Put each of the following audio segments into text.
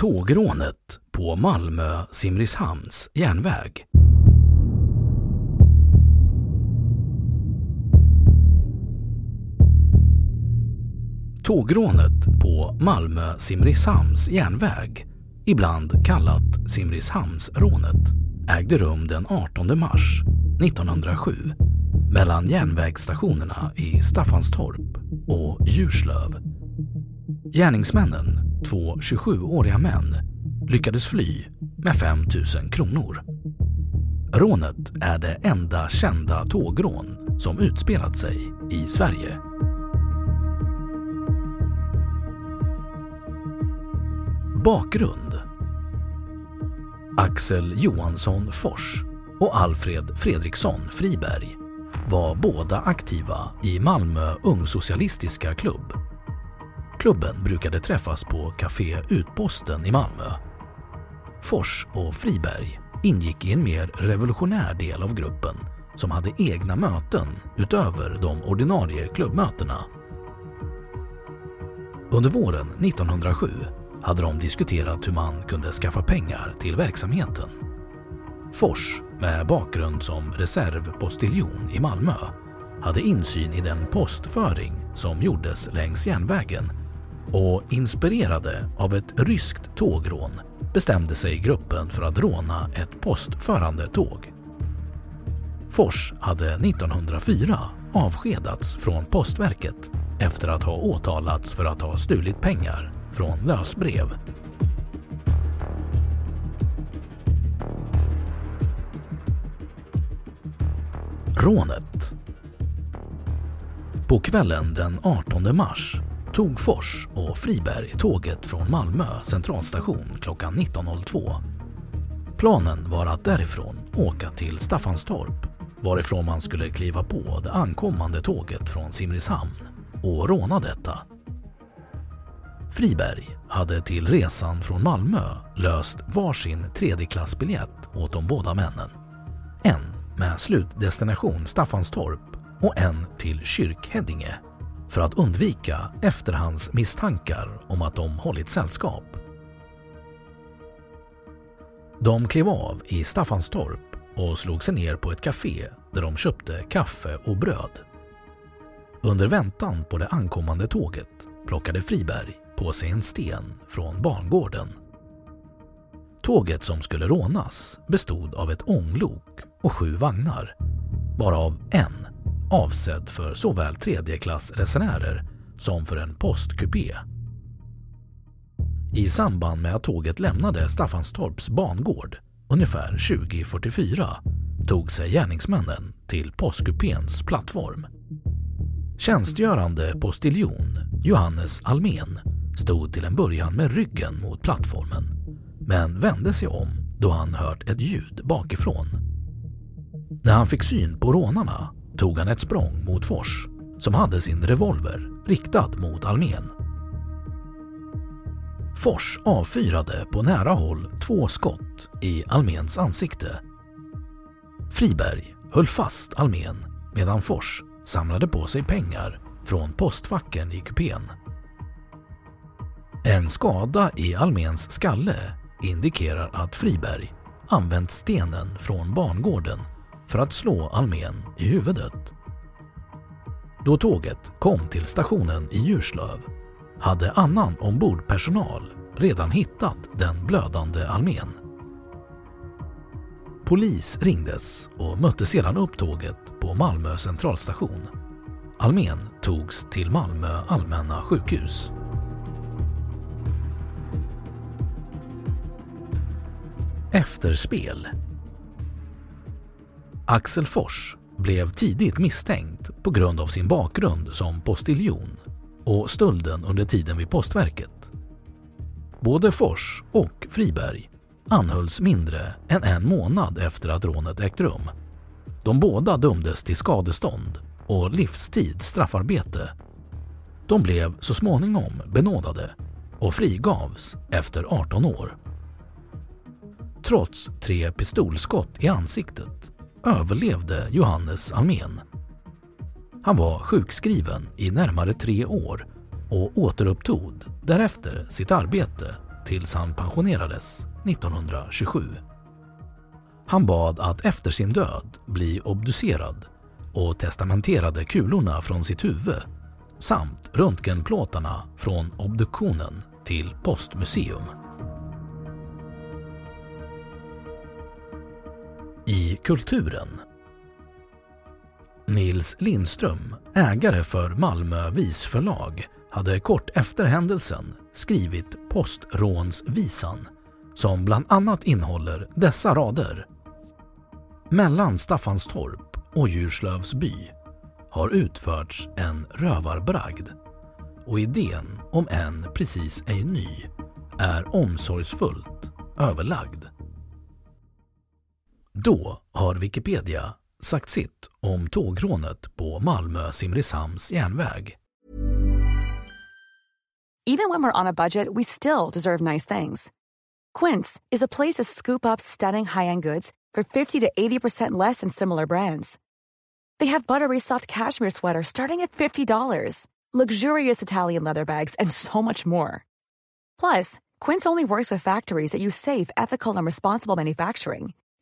Tågrånet på Malmö-Simrishamns järnväg. Tågrånet på Malmö-Simrishamns järnväg, ibland kallat Simrishamnsrånet, ägde rum den 18 mars 1907 mellan järnvägsstationerna i Staffanstorp och Djurslöv. Gärningsmännen, två 27-åriga män, lyckades fly med 5 000 kronor. Rånet är det enda kända tågrån som utspelat sig i Sverige. Bakgrund Axel Johansson Fors och Alfred Fredriksson Friberg var båda aktiva i Malmö Ungsocialistiska klubb. Klubben brukade träffas på Café Utposten i Malmö. Fors och Friberg ingick i en mer revolutionär del av gruppen som hade egna möten utöver de ordinarie klubbmötena. Under våren 1907 hade de diskuterat hur man kunde skaffa pengar till verksamheten. Fors, med bakgrund som reservpostiljon i Malmö, hade insyn i den postföring som gjordes längs järnvägen och inspirerade av ett ryskt tågrån bestämde sig gruppen för att råna ett postförande tåg. Fors hade 1904 avskedats från Postverket efter att ha åtalats för att ha stulit pengar från lösbrev. Rånet På kvällen den 18 mars tog Fors och Friberg tåget från Malmö centralstation klockan 19.02. Planen var att därifrån åka till Staffanstorp varifrån man skulle kliva på det ankommande tåget från Simrishamn och råna detta. Friberg hade till resan från Malmö löst varsin tredjeklassbiljett åt de båda männen. En med slutdestination Staffanstorp och en till Kyrkhäddinge för att undvika efterhandsmisstankar om att de hållit sällskap. De klev av i Staffanstorp och slog sig ner på ett café där de köpte kaffe och bröd. Under väntan på det ankommande tåget plockade Friberg på sig en sten från barngården. Tåget som skulle rånas bestod av ett ånglok och sju vagnar, varav en avsedd för såväl tredjeklassresenärer som för en postkupé. I samband med att tåget lämnade Staffanstorps bangård ungefär 20.44 tog sig gärningsmännen till postkupéns plattform. Tjänstgörande postiljon Johannes Almen stod till en början med ryggen mot plattformen men vände sig om då han hört ett ljud bakifrån. När han fick syn på rånarna tog han ett språng mot Fors som hade sin revolver riktad mot Almén. Fors avfyrade på nära håll två skott i Alméns ansikte. Friberg höll fast Almén medan Fors samlade på sig pengar från postfacken i kupén. En skada i Alméns skalle indikerar att Friberg använt stenen från bangården för att slå Almén i huvudet. Då tåget kom till stationen i Djurslöv hade annan ombordpersonal redan hittat den blödande Almén. Polis ringdes och mötte sedan upp tåget på Malmö centralstation. Almén togs till Malmö allmänna sjukhus. Efterspel Axel Fors blev tidigt misstänkt på grund av sin bakgrund som postiljon och stölden under tiden vid postverket. Både Fors och Friberg anhölls mindre än en månad efter att rånet ägt rum. De båda dömdes till skadestånd och livstids straffarbete. De blev så småningom benådade och frigavs efter 18 år. Trots tre pistolskott i ansiktet överlevde Johannes Almén. Han var sjukskriven i närmare tre år och återupptog därefter sitt arbete tills han pensionerades 1927. Han bad att efter sin död bli obducerad och testamenterade kulorna från sitt huvud samt röntgenplåtarna från obduktionen till Postmuseum. I kulturen Nils Lindström, ägare för Malmö Visförlag, hade kort efter händelsen skrivit Postrånsvisan som bland annat innehåller dessa rader. Mellan Staffanstorp och Djurslövs by har utförts en rövarbragd och idén om en precis ej ny är omsorgsfullt överlagd. Då har Wikipedia sagt sitt om tågrånet på Malmö-Simrishamns järnväg. Even when we're on a budget we still deserve nice things. Quince is a place to scoop up stunning high-end goods for 50 to 80% less than similar brands. They have buttery soft cashmere sweaters starting at $50, luxurious Italian leather bags, and so much more. Plus, Quince only works with factories that use safe, ethical, and responsible manufacturing.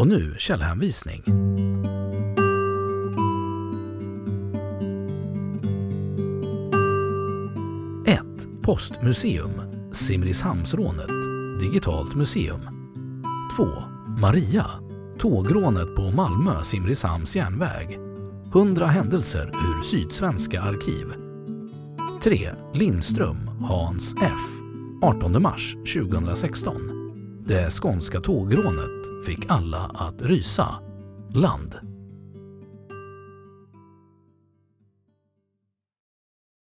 Och nu källhänvisning. 1. Postmuseum Simrishamnsrånet Digitalt museum 2. Maria Tågrånet på Malmö Simrishamns järnväg 100 händelser ur Sydsvenska arkiv 3. Lindström Hans F 18 mars 2016 Det skånska tågrånet fick alla att rysa. Land